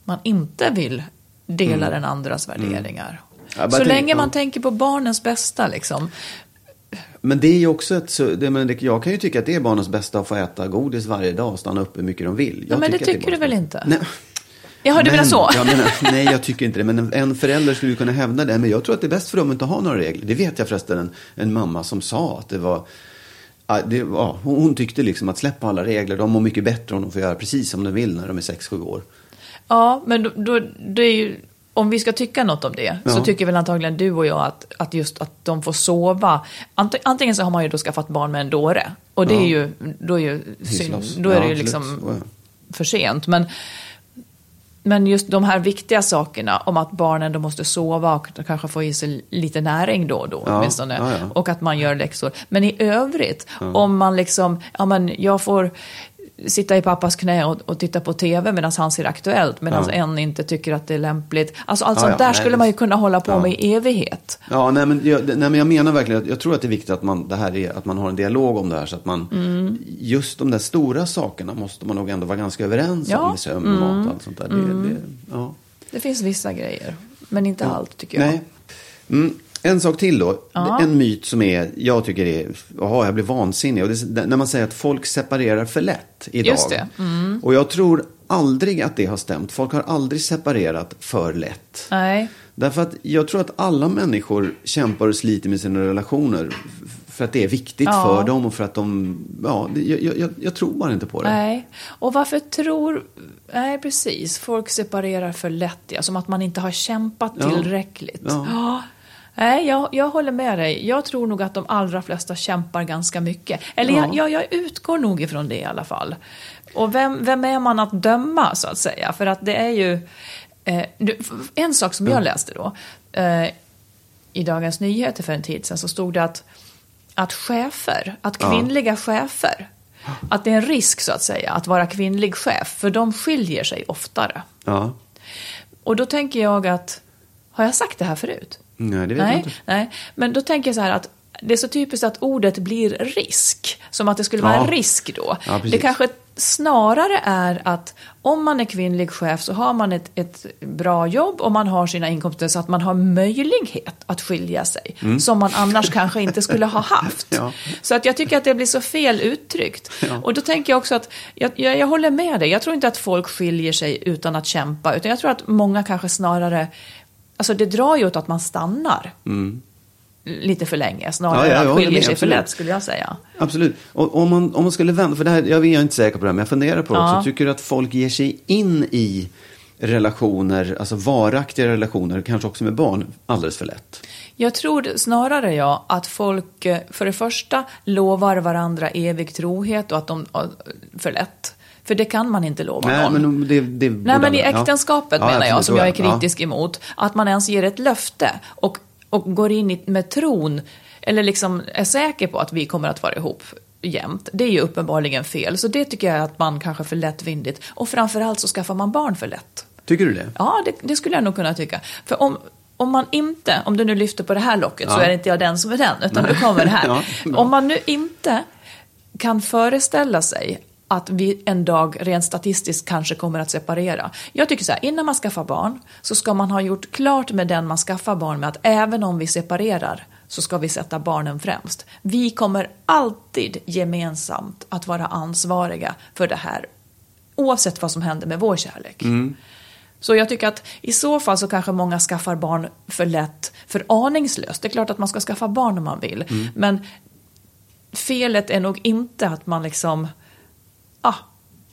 man inte vill dela den andras värderingar. Mm. Jag bara Så länge man ja. tänker på barnens bästa liksom. Men det är ju också ett, det, men det, jag kan ju tycka att det är barnens bästa att få äta godis varje dag och stanna upp hur mycket de vill. Jag Ja, men det tycker du barnens väl inte? Nej. Jaha, du menar så? Jag menar, nej, jag tycker inte det. Men en, förälder skulle ju kunna hävda det. Men jag tror att det är bäst för dem att inte ha några regler. Det vet jag förresten en, en mamma som sa att det var... Det, hon hon tyckte liksom att släppa alla regler. De mår mycket bättre om de får göra precis som de vill när de är 6-7 år. Ja, men då, då, det är ju, om vi ska tycka något om det så Ja. tycker väl antagligen du och jag att, att just att de får sova. Ant, antingen så har man ju då skaffat barn med en dåre och det är ju, då är ju synd, då är Ja, det ju liksom Ja. för sent. Men, men just de här viktiga sakerna om att barnen då måste sova och kanske få i sig lite näring då och då Ja, åtminstone. ja, ja. Och att man gör läxor. Men i övrigt, om man liksom, ja men jag får sitta i pappas knä och, och titta på tv medan han ser Aktuellt, medan Ja. en inte tycker att det är lämpligt. Alltså allt Ja, sånt ja, där nej, skulle det- man ju kunna hålla på med i evighet. Ja, nej men, jag, nej, men jag menar verkligen att jag tror att det är viktigt att man, det här är, att man har en dialog om det här. Så att man, Mm. just de där stora sakerna måste man nog ändå vara ganska överens. Mm. om. Sömn och mat och allt sånt där. Det, det, ja. Det finns vissa grejer, men inte allt tycker jag. Nej. Mm. En sak till då. Ja. En myt som är, jag tycker är, jaha, jag blir vansinnig. Och det, är när man säger att folk separerar för lätt idag. Just det. Mm. Och jag tror aldrig att det har stämt. Folk har aldrig separerat för lätt. Nej. Därför att jag tror att alla människor kämpar och sliter med sina relationer. För att det är viktigt Ja. för dem och för att de, ja, jag, jag, jag tror bara inte på det. Nej, och varför tror... Nej, precis. Folk separerar för lätt, ja. Som att man inte har kämpat tillräckligt. Ja. Nej, jag, jag håller med dig. Jag tror nog att de allra flesta kämpar ganska mycket. Eller Ja. jag, jag, utgår nog ifrån det i alla fall. Och vem, vem är man att döma, så att säga? För att det är ju... Eh, en sak som jag läste då, eh, i Dagens Nyheter för en tid sedan, så stod det att, att chefer, att kvinnliga chefer, att det är en risk så att säga att vara kvinnlig chef, för de skiljer sig oftare. Ja. Och då tänker jag att, har jag sagt det här förut? Nej, det vet jag nej, inte. nej, men då tänker jag så här att det är så typiskt att ordet blir risk, som att det skulle vara Ja. en risk då. Ja, det kanske snarare är att om man är kvinnlig chef så har man ett, ett bra jobb och man har sina inkomster så att man har möjlighet att skilja sig, som man annars kanske inte skulle ha haft. Mm. Ja. Så att jag tycker att det blir så fel uttryckt. Och då tänker jag också att, jag, jag, jag håller med dig, jag tror inte att folk skiljer sig utan att kämpa, utan jag tror att många kanske snarare, alltså det drar ju åt att man stannar. Lite för länge, snarare Mm. Ja, ja, jag än att håller skiljer sig för absolut. lätt skulle jag säga. Absolut. Och om man, om man skulle vända, för det här, jag är inte säker på det här, men jag funderar på det Ja. också. Tycker du att folk ger sig in i relationer, alltså varaktiga relationer, kanske också med barn, alldeles för lätt? Jag tror snarare ja, att folk eh, för det första lovar varandra evig trohet och att de, ja, för lätt. För det kan man inte lova Nej, någon. men det, det Nej, men i äktenskapet menar jag, som så jag är det. Ja. kritisk emot, att man ens ger ett löfte och, och går in i, med tron, eller liksom är säker på att vi kommer att vara ihop jämt. Det är ju uppenbarligen fel, så det tycker jag att man kanske för lättvindigt. Och framförallt så skaffar man barn för lätt. Tycker du det? Ja, det, det skulle jag nog kunna tycka. För om, om man inte, om du nu lyfter på det här locket så Ja. är det inte jag den som är den, utan nu kommer det här. Ja, om man nu inte kan föreställa sig att vi en dag rent statistiskt kanske kommer att separera. Jag tycker så här, innan man skaffar barn så ska man ha gjort klart med den man skaffar barn med att även om vi separerar så ska vi sätta barnen främst. Vi kommer alltid gemensamt att vara ansvariga för det här oavsett vad som händer med vår kärlek. Så jag tycker att i så fall så kanske många skaffar barn för lätt, för aningslöst. Det är klart att man ska skaffa barn om man vill. Men felet är nog inte att man liksom, ah,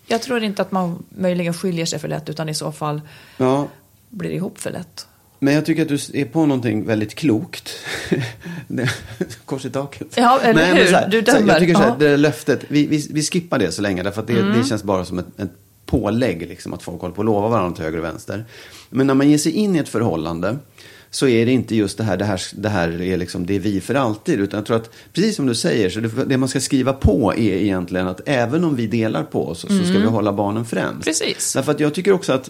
jag tror inte att man möjligen skiljer sig för lätt utan i så fall Ja, blir ihop för lätt. men jag tycker att du är på någonting väldigt klokt. Kors i taket. Ja, eller men hur? här, Du så här, dömer. Jag tycker så här, Ja. det där löftet, vi, vi, vi skippar det så länge. Därför att det, Mm. det känns bara som ett, ett pålägg. Liksom, att folk håller på att lova varandra till höger och vänster. Men när man ger sig in i ett förhållande. Så är det inte just det här, det här, det här är liksom, det är vi för alltid. Utan jag tror att, precis som du säger, så det, det man ska skriva på är egentligen att även om vi delar på oss så ska vi hålla barnen främst. Mm. Precis. Därför att jag tycker också att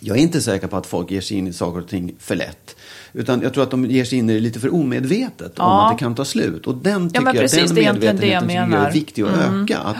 jag är inte säker på att folk ger sig in i saker och ting för lätt. Utan jag tror att de ger sig in i det lite för omedvetet om Ja. att det kan ta slut. Och den tycker jag, precis, den är egentligen det jag medvetenheten tycker. Mm. jag är viktig att öka. Att,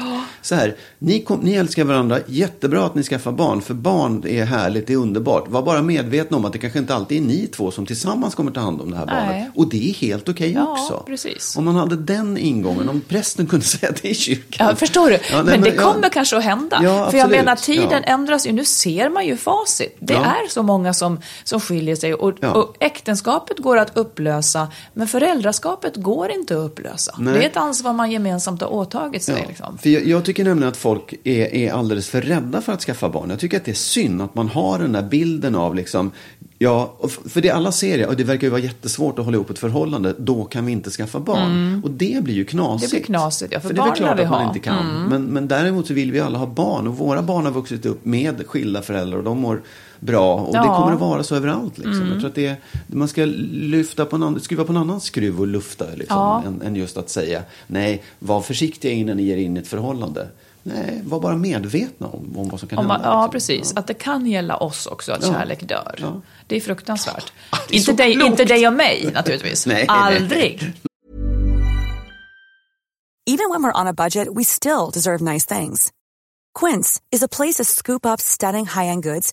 så här, ni, kom, ni älskar varandra, jättebra att ni skaffar barn. För barn är härligt, det är underbart. Var bara medvetna om att det kanske inte alltid är ni två som tillsammans kommer ta hand om det här barnet. Nej. Och det är helt okej Ja, också. precis. Om man hade den ingången, om prästen kunde säga det i kyrkan. Ja, förstår du? Ja, nej, men det ja. kommer kanske att hända. Ja, För jag menar, tiden ändras ju. Nu ser man ju facit. Det är så många som, som skiljer sig. Och, Ja. och äktenskapet går att upplösa, men föräldraskapet går inte att upplösa. Nej. Det är ett ansvar man gemensamt har åtagit sig. Ja, Liksom. för jag, jag tycker nämligen att folk är, är alldeles för rädda för att skaffa barn. Jag tycker att det är synd att man har den där bilden av liksom, ja, för det alla ser är, och det verkar ju vara jättesvårt att hålla ihop ett förhållande, då kan vi inte skaffa barn. Och det blir ju knasigt. Mm. Det blir knasigt, ja, för för det är barn klart vi att man ha. inte kan. Men, men däremot så vill vi alla ha barn och våra barn har vuxit upp med skilda föräldrar och de mår bra. Och det Ja. Mm. kommer att vara så överallt. Liksom. Jag tror att det är, man ska lyfta på en annan, skruva på en annan skruv och lufta liksom, Ja. än, än just att säga nej, var försiktiga innan ni ger in ett förhållande. Nej, var bara medvetna om, om vad som kan Om hända. ja, liksom. precis. Att det kan gälla oss också, att Ja. kärlek dör. Ja. Det är fruktansvärt. Ah, det är inte, dig, inte dig och mig, naturligtvis. Nej, nej, nej. Aldrig. Even when we're on a budget, we still deserve nice things. Quince is a place to scoop up stunning high-end goods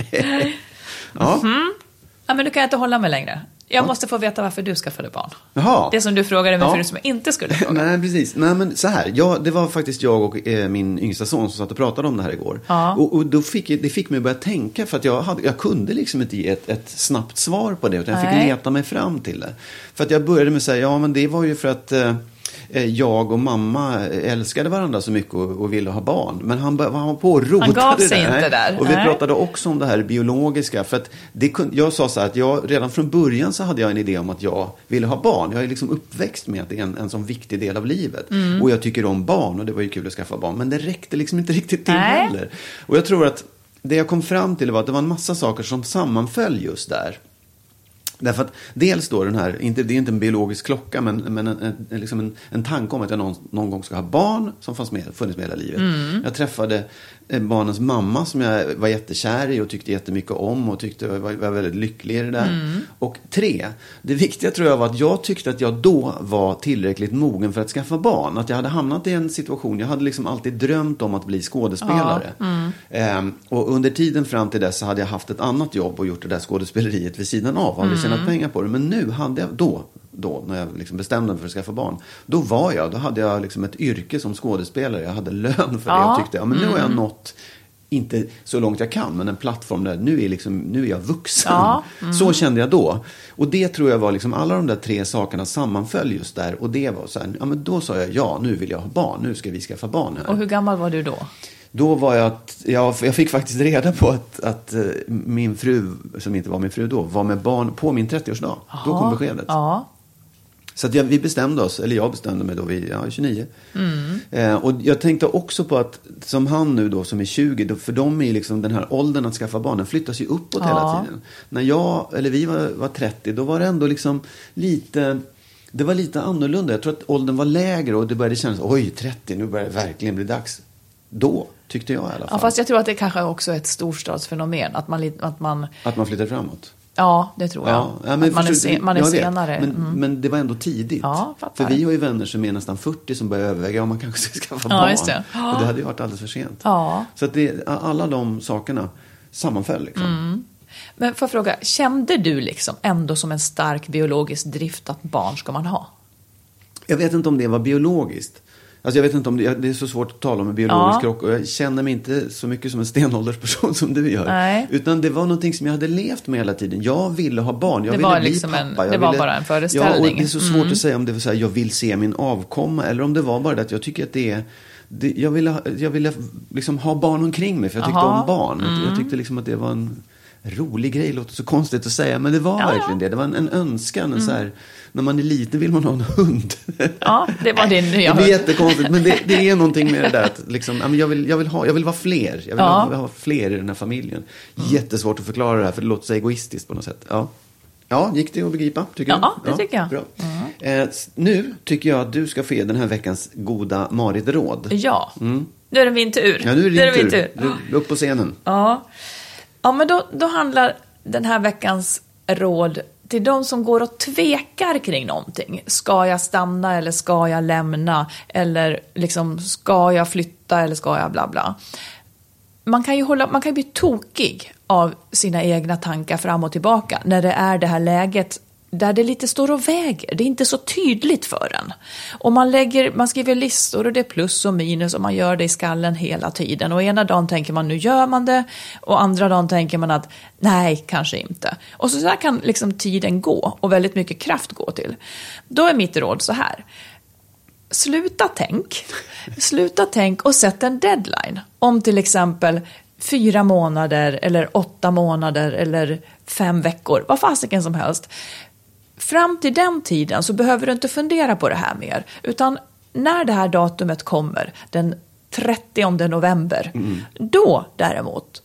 Ja. Ja, men nu kan jag inte hålla mig längre. Jag måste få veta varför du skaffade barn. Jaha. Det som du frågade mig Ja. förut som jag inte skulle fråga. Nej, precis. Nej, men så här. Ja, det var faktiskt jag och eh, min yngsta son som satt och pratade om det här igår. Ja. Och, och då fick, det fick mig att börja tänka, för att jag, hade, jag kunde liksom inte ge ett, ett snabbt svar på det, utan jag fick Nej. leta mig fram till det. För att jag började med att säga, ja men det var ju för att eh, jag och mamma älskade varandra så mycket och, och ville ha barn. Men han, han var på och rotade Han gav sig där. inte där. Och vi Nej. pratade också om det här biologiska. För att det jag sa så här att jag, redan från början så hade jag en idé om att jag ville ha barn. Jag är liksom uppväxt med att det är en, en sån viktig del av livet. Mm. Och jag tycker om barn och det var ju kul att skaffa barn. Men det räckte liksom inte riktigt till Nej. heller. Och jag tror att det jag kom fram till var att det var en massa saker som sammanföll just där. Därför att dels då den här, inte, det är inte en biologisk klocka, men, men en, en, liksom en, en tanke om att jag någon, någon gång ska ha barn som fanns med, funnits med hela livet. Mm. Jag träffade barnens mamma som jag var jättekär i och tyckte jättemycket om och tyckte var, var väldigt lycklig i det där. Mm. Och tre, det viktiga tror jag var att jag tyckte att jag då var tillräckligt mogen för att skaffa barn. Att jag hade hamnat i en situation, jag hade liksom alltid drömt om att bli skådespelare. mm. Ehm, och under tiden fram till dess så hade jag haft ett annat jobb och gjort det där skådespeleriet vid sidan av. Och aldrig Mm. tjänat pengar på det. Men nu hade jag, då, då när jag liksom bestämde mig för att skaffa barn. Då var jag, då hade jag liksom ett yrke som skådespelare. Jag hade lön för det Ja. och tyckte, ja men nu har jag nått inte så långt jag kan, men en plattform där nu är, liksom, nu är jag vuxen. Ja, Så kände jag då. Och det tror jag var liksom, alla de där tre sakerna sammanföll just där. Och det var så här, ja men då sa jag ja, nu vill jag ha barn, nu ska vi skaffa barn här. Och hur gammal var du då? Då var jag, jag, jag fick faktiskt reda på att, att eh, min fru, som inte var min fru då, var med barn på min 30-årsdag. Då kom beskedet. Ja. Så att jag, vi bestämde oss, eller jag bestämde mig då vid ja, 29. Mm. Eh, och jag tänkte också på att, som han nu då som är 20, då, för dem är liksom den här åldern att skaffa barn, den flyttas ju uppåt hela tiden. När jag, eller vi var, var 30, då var det ändå liksom lite, det var lite annorlunda. Jag tror att åldern var lägre och det började kännas, oj 30, nu börjar det verkligen bli dags. Då, tyckte jag i alla fall. ja, fast jag tror att det kanske också är ett storstadsfenomen. Att man, att man Att man flyttar framåt. Ja, det tror jag. Ja, men man är, sen, man är senare. Men, Mm. men det var ändå tidigt. Ja, för vi har ju vänner som är nästan 40 som börjar överväga om man kanske ska skaffa Ja, barn. just det. Och det hade ju varit alldeles för sent. Ja. Så att det, alla de sakerna sammanföll. Liksom. Mm. Men får jag fråga, kände du liksom ändå som en stark biologisk drift att barn ska man ha? Jag vet inte om det var biologiskt. Alltså jag vet inte om det, det är så svårt att tala om en biologisk Ja. krock och jag känner mig inte så mycket som en stenåldersperson som du gör. Nej. Utan det var någonting som jag hade levt med hela tiden. Jag ville ha barn, jag Det ville var bli liksom pappa. en- det var ville, bara en Ja, föreställning. och det är så svårt att säga om det var så här, jag vill se min avkomma eller om det var bara det att jag tycker att det är det, jag ville, jag ville liksom ha barn omkring mig för jag tyckte Aha. om barn. Jag tyckte liksom att det var en rolig grej, låter så konstigt att säga, men det var Ja, ja. verkligen det. Det var en, en önskan, en så här, när man är liten vill man ha en hund. Ja, det var din nya Det blir hund. jättekonstigt, men det, det är någonting med det där att liksom, jag, vill, jag, vill ha, jag vill vara fler. Jag vill Ja. ha, ha fler i den här familjen. Jättesvårt att förklara det här, för det låter så egoistiskt på något sätt. Ja, ja gick det att begripa? Tycker Ja, du? det tycker jag. Bra. Eh, s- nu tycker jag att du ska få ge den här veckans goda Marit-råd. Ja, nu är det min tur. Mm. Ja, nu är det Nu din min tur. Du, upp på scenen. Ja, ja men då, då handlar den här veckans råd till de som går och tvekar kring någonting. Ska jag stanna eller ska jag lämna? Eller liksom, ska jag flytta eller ska jag bla bla? Man kan ju, hålla, man kan ju bli tokig av sina egna tankar fram och tillbaka när det är det här läget där det lite står och väger. Det är inte så tydligt för en. Och man, lägger, man skriver listor och det är plus och minus och man gör det i skallen hela tiden. Och ena dagen tänker man nu gör man det och andra dagen tänker man att nej, kanske inte. Och så där kan liksom tiden gå och väldigt mycket kraft gå till. Då är mitt råd så här. Sluta tänk. Sluta tänk och sätt en deadline. Om till exempel fyra månader eller åtta månader eller fem veckor. Vad fasiken som helst. Fram till den tiden så behöver du inte fundera på det här mer. Utan när det här datumet kommer, den 30 november, då däremot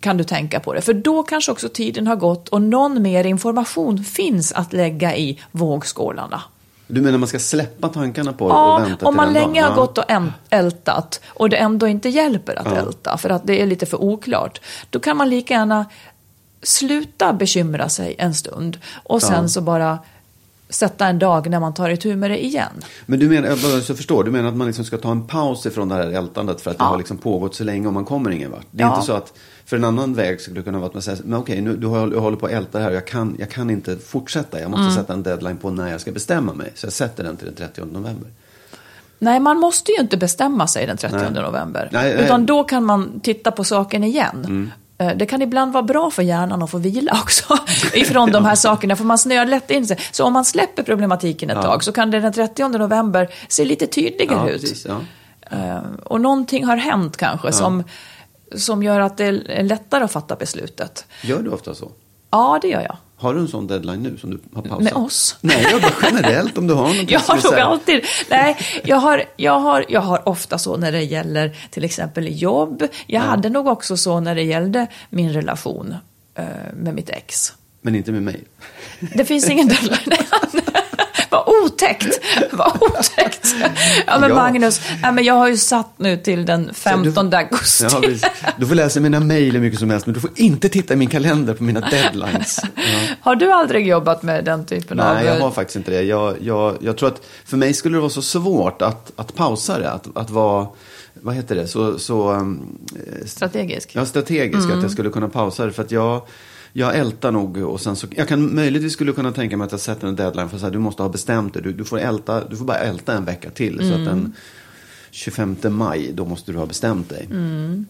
kan du tänka på det. För då kanske också tiden har gått och någon mer information finns att lägga i vågskålarna. Du menar man ska släppa tankarna på det och Ja, vänta om till man den länge dagen? har Ja. gått och ältat och det ändå inte hjälper att älta för att det är lite för oklart. Då kan man lika gärna sluta bekymra sig en stund och sen så bara sätta en dag när man tar itu med det igen. Men du menar, jag jag förstår, du menar att man liksom ska ta en paus ifrån det här ältandet för att det Ja. har liksom pågått så länge och man kommer ingen vart. Det är Ja. inte så att, för en annan väg skulle det kunna vara att man säger, men okej, nu, du har, jag håller på att älta det här, jag kan, jag kan inte fortsätta, jag måste Mm. sätta en deadline på när jag ska bestämma mig. Så jag sätter den till den 30 november. Nej, man måste ju inte bestämma sig den 30 Nej. november. Nej, nej. Utan då kan man titta på saken igen. Eh, Det kan ibland vara bra för hjärnan att få vila också ifrån de här sakerna, för man snöar lätt in sig. Så om man släpper problematiken ett tag så kan det den 30 november se lite tydligare Ja, ut. precis. Ja. Eh, Och någonting har hänt kanske som, som gör att det är lättare att fatta beslutet. Gör du ofta så? Ja, det gör jag. Har du en sån deadline nu som du har pausat? Med oss? Nej, jag bara generellt om du har något. Jag har nog alltid, nej, jag har, jag, har, jag har ofta så när det gäller till exempel jobb. Jag hade nog också så när det gällde min relation eh, med mitt ex. Men inte med mig. Det finns ingen deadline. Vad otäckt! Vad otäckt! Ja, men Ja. Magnus, ja, men jag har ju satt nu till den 15 augusti. Ja, du får läsa mina mejl hur mycket som helst, men du får inte titta i min kalender på mina deadlines. Ja. Har du aldrig jobbat med den typen av... Nej, jag har faktiskt inte det. Jag, jag, jag tror att för mig skulle det vara så svårt att, att pausa det. Att, att vara, vad heter det, så, så um, Strategisk? ja, strategisk. Mm. Att jag skulle kunna pausa det. För att jag, jag ältar nog och sen så, jag kan möjligtvis skulle kunna tänka mig att jag sätter en deadline för att du måste ha bestämt det. Du, du, får älta, du får bara älta en vecka till. Så att Mm. den 25 maj, då måste du ha bestämt dig. Mm.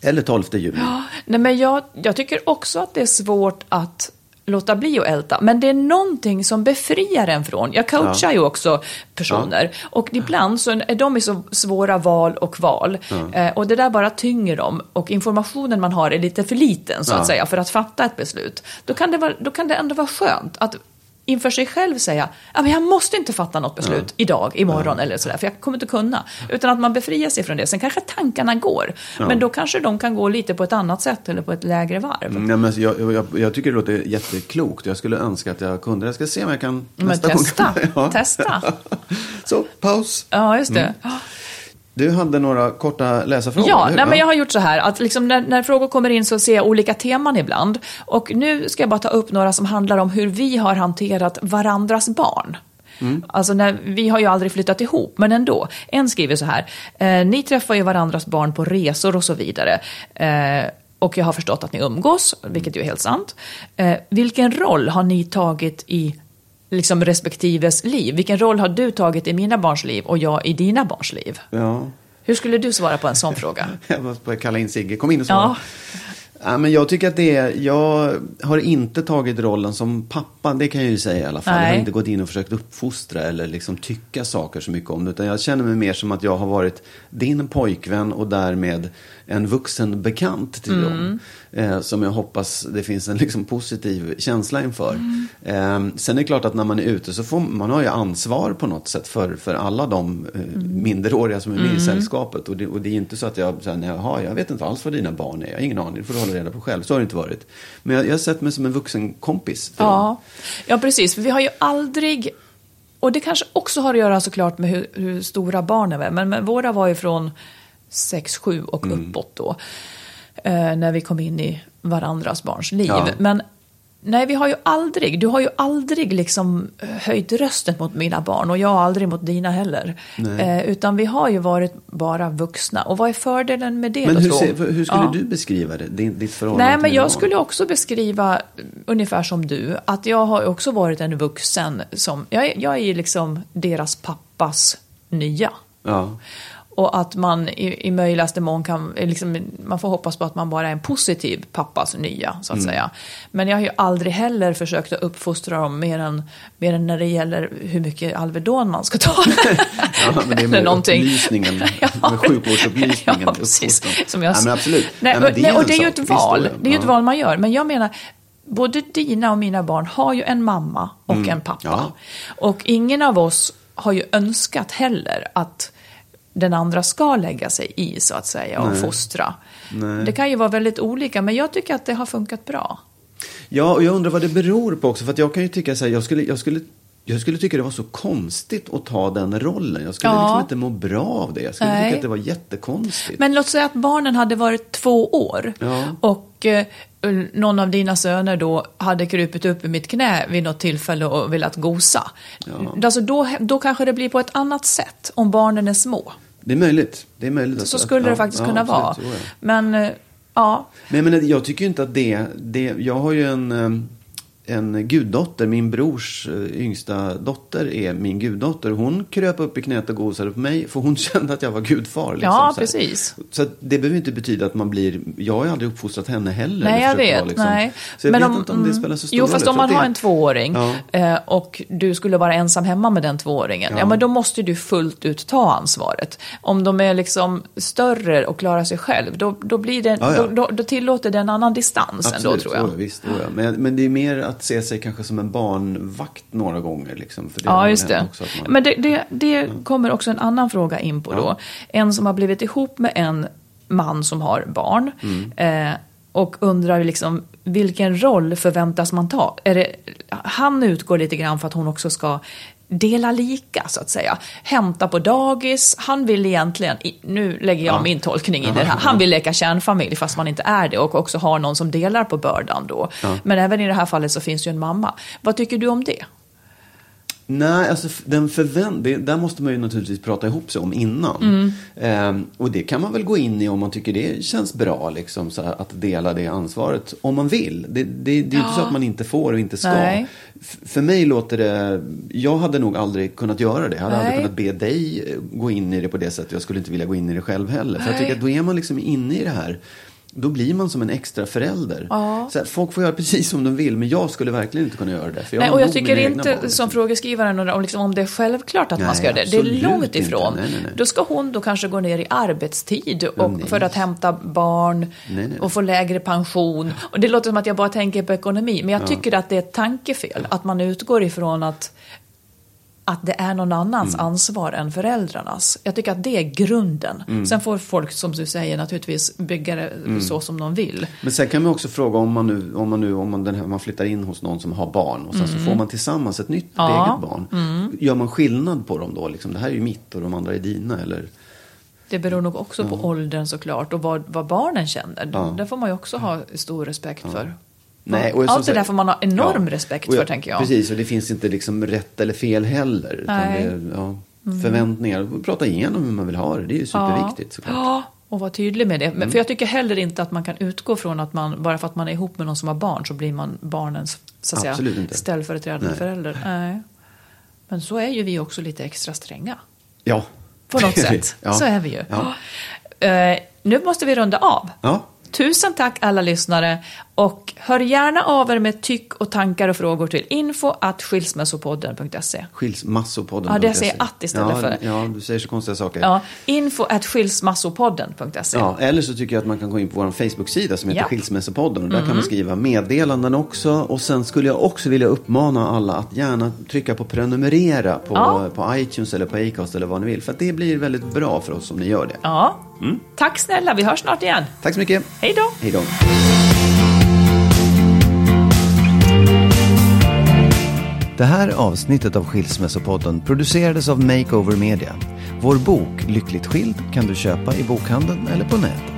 Eller 12 juli. Nej, men jag, jag tycker också att det är svårt att låta bli att älta. Men det är någonting som befriar en från. Jag coachar ju också personer. Och ibland så är de i så svåra val och val. Eh, och det där bara tynger dem. Och informationen man har är lite för liten så att Ja. säga för att fatta ett beslut. Då kan det, vara, då kan det ändå vara skönt att inför sig själv säga men jag måste inte fatta något beslut idag, imorgon eller sådär, för jag kommer inte kunna. Utan att man befriar sig från det. Sen kanske tankarna går, men då kanske de kan gå lite på ett annat sätt eller på ett lägre varv. Mm, Ja, men jag, jag, jag tycker det låter jätteklokt. Jag skulle önska att jag kunde. Jag ska se om jag kan Men nästa testa. gång. Ja. Testa. Så, paus. Ja, just det. Du hade några korta läsarfrågor. Ja, nej, men jag har gjort så här att liksom när, när frågor kommer in så ser jag olika teman ibland. Och nu ska jag bara ta upp några som handlar om hur vi har hanterat varandras barn. Alltså när, vi har ju aldrig flyttat ihop, men ändå. En skriver så här, eh, ni träffar ju varandras barn på resor och så vidare. Eh, och jag har förstått att ni umgås, vilket ju är helt sant. Eh, vilken roll har ni tagit i liksom respektives liv? Vilken roll har du tagit i mina barns liv och jag i dina barns liv? Ja, Hur skulle du svara på en sån fråga? jag att kalla in Sigge. Kom in och svara. Ja. Ja, men jag tycker att det är, jag har inte tagit rollen som pappa, det kan jag ju säga i alla fall. Jag har Nej. inte gått in och försökt uppfostra eller liksom tycka saker så mycket om det. Utan jag känner mig mer som att jag har varit din pojkvän och därmed en vuxen bekant till dem. Eh, som jag hoppas det finns en liksom positiv känsla inför. Eh, sen är det klart att när man är ute så får man har ju ansvar på något sätt för, för alla de eh, minderåriga som är med i sällskapet. Och det, och det är inte så att jag säger, jaha, jag vet inte alls vad dina barn är. Jag har ingen aning, det får du hålla reda på själv. Så har det inte varit. Men jag, jag har sett mig som en vuxen kompis. för dem. Ja, ja, precis. För vi har ju aldrig... Och det kanske också har att göra såklart med hur, hur stora barnen är. Men, men våra var ju från 6, 7 och Mm. uppåt då. Eh, när vi kom in i varandras barns liv. Ja. Men nej, vi har ju aldrig... Du har ju aldrig liksom eh, höjt rösten mot mina barn. Och jag har aldrig mot dina heller. Eh, utan vi har ju varit bara vuxna. Och vad är fördelen med det Men hur, ser, hur skulle Ja. du beskriva det, din, ditt förhållande Nej, men jag barn? skulle också beskriva ungefär som du, att jag har också varit en vuxen som, jag, är- jag är ju liksom deras pappas nya. Ja. Och att man i, i möjligaste mån kan, liksom, man får hoppas på att man bara är en positiv pappas nya, så att Mm. säga. Men jag har ju aldrig heller försökt att uppfostra dem mer än, mer än när det gäller hur mycket Alvedon man ska ta. Ja, men det är med upplysningen, med sjukvårdsupplysningen. Ja, precis. Som jag... Nej, men absolut. Nej, Nej, men och, det är ju ett val. Det är ju ett val man gör. Men jag menar, både dina och mina barn har ju en mamma och en pappa. Mm. Ja. Och ingen av oss har ju önskat heller att den andra ska lägga sig i, så att säga, och fostra. Det kan ju vara väldigt olika, men jag tycker att det har funkat bra. Ja, och jag undrar vad det beror på också. För att jag kan ju tycka så här, jag skulle, jag skulle, jag skulle tycka det var så konstigt att ta den rollen. Jag skulle Ja. liksom inte må bra av det. Jag skulle Nej. tycka att det var jättekonstigt. Men låt säga att barnen hade varit två år Ja. och eh, någon av dina söner då hade krupit upp i mitt knä vid något tillfälle och velat gosa. Alltså då, då kanske det blir på ett annat sätt om barnen är små. Det är möjligt. Det är möjligt att- Så skulle att- det ja, faktiskt ja, kunna absolut, vara. så. Men eh, ja, Men jag, menar, jag tycker inte att det, det... Jag har ju en, eh, en guddotter. Min brors eh, yngsta dotter är min guddotter. Hon kröp upp i knät och gosade på mig för hon kände att jag var gudfar. Liksom, Ja, så precis. Så det behöver inte betyda att man blir... Jag har aldrig uppfostrat henne heller. nej jag vet. vara liksom- nej. Så jag vet om- inte om det mm. spelar så stor Jo, roll. fast Jag om tror man att har det- en tvååring Ja. eh, och du skulle vara ensam hemma med den tvååringen, ja. Ja. men då måste du fullt ut ta ansvaret. Om de är liksom större och klarar sig själv, då, då, blir det, Ja. Då, då, då tillåter det en annan distans ändå, Absolut, tror jag. det, visst, är det. Men, men det är mer att se sig kanske som en barnvakt några gånger. Liksom, för det Ja, just det. också att man- Men det, det, det kommer också en annan fråga in på då. En som har blivit ihop med en man som har barn. Mm. Eh, och undrar liksom vilken roll förväntas man ta? Är det, han utgår lite grann för att hon också ska dela lika så att säga. Hämta på dagis, han vill egentligen, nu lägger jag ja. min tolkning i det här, han vill leka kärnfamilj fast man inte är det och också har någon som delar på bördan då. Ja. Men även i det här fallet så finns ju en mamma. Vad tycker du om det? Nej, alltså den förvänt det, där måste man ju naturligtvis prata ihop sig om innan. Mm. Ehm, och det kan man väl gå in i om man tycker det känns bra, liksom, så att dela det ansvaret. Om man vill. Det, det, det är ja. inte så att man inte får och inte ska. För mig låter det, jag hade nog aldrig kunnat göra det. Jag hade Nej. aldrig kunnat be dig gå in i det på det sättet. Jag skulle inte vilja gå in i det själv heller. För jag tycker att då är man liksom inne i det här då blir man som en extra förälder. Ja. Så här, folk får göra precis som de vill, men jag skulle verkligen inte kunna göra det. För jag nej, och jag tycker inte barn, liksom. som frågeskrivaren om, liksom, om det är självklart att nej, man ska göra det. Det är långt ifrån. Nej, nej, då ska hon då kanske gå ner i arbetstid och, för att hämta barn och få lägre pension. Och det låter som att jag bara tänker på ekonomi, men jag ja. tycker att det är ett tankefel. Att man utgår ifrån att att det är någon annans mm. ansvar än föräldrarnas. Jag tycker att det är grunden. Mm. Sen får folk, som du säger, naturligtvis bygga det mm. så som de vill. Men sen kan man också fråga om man nu, om man, nu, om man, den här, man flyttar in hos någon som har barn och sen så mm. får man tillsammans ett nytt ja. eget barn. Mm. Gör man skillnad på dem då? Liksom, det här är ju mitt och de andra är dina eller? Det beror nog också ja. på åldern såklart och vad, vad barnen känner. Ja. Det får man ju också ha stor respekt för. Nej, och Allt det där får man ha enorm ja, respekt för, jag, tänker jag. Precis, och det finns inte liksom rätt eller fel heller. Nej. Det, ja. Förväntningar, prata igenom hur man vill ha det. Det är ju superviktigt ja. såklart. Ja, och vara tydlig med det. Men, mm. För jag tycker heller inte att man kan utgå från att man, bara för att man är ihop med någon som har barn, så blir man barnens så att säga, ställföreträdande Nej. förälder. Nej. Men så är ju vi också lite extra stränga. Ja. På något sätt. ja. Så är vi ju. Ja. Uh, nu måste vi runda av. Ja. Tusen tack alla lyssnare och hör gärna av er med tyck och tankar och frågor till info at skilsmässopodden.se. Skilsmassopodden.se. Ja, det säger att istället ja, för. Ja, du säger så konstiga saker. Ja, info at skilsmassopodden.se. Ja, eller så tycker jag att man kan gå in på vår Facebook-sida som heter ja. Skilsmässopodden och där mm. kan man skriva meddelanden också. Och sen skulle jag också vilja uppmana alla att gärna trycka på prenumerera på, ja. på iTunes eller på Acast eller vad ni vill. För att det blir väldigt bra för oss om ni gör det. Ja, mm. tack snälla. Vi hörs snart igen. Tack så mycket. Hej då. Hej då. Det här avsnittet av Skilsmässopodden producerades av Makeover Media. Vår bok Lyckligt skild kan du köpa i bokhandeln eller på nätet.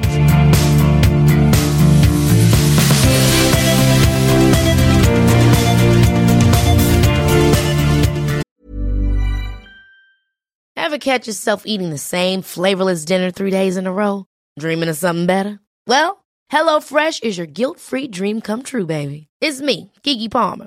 Have catch yourself eating the same flavorless dinner three days in a row? Dreaming of something better? Well, Hello Fresh is your guilt-free dream come true, baby. It's me, Gigi Palmer.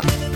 you.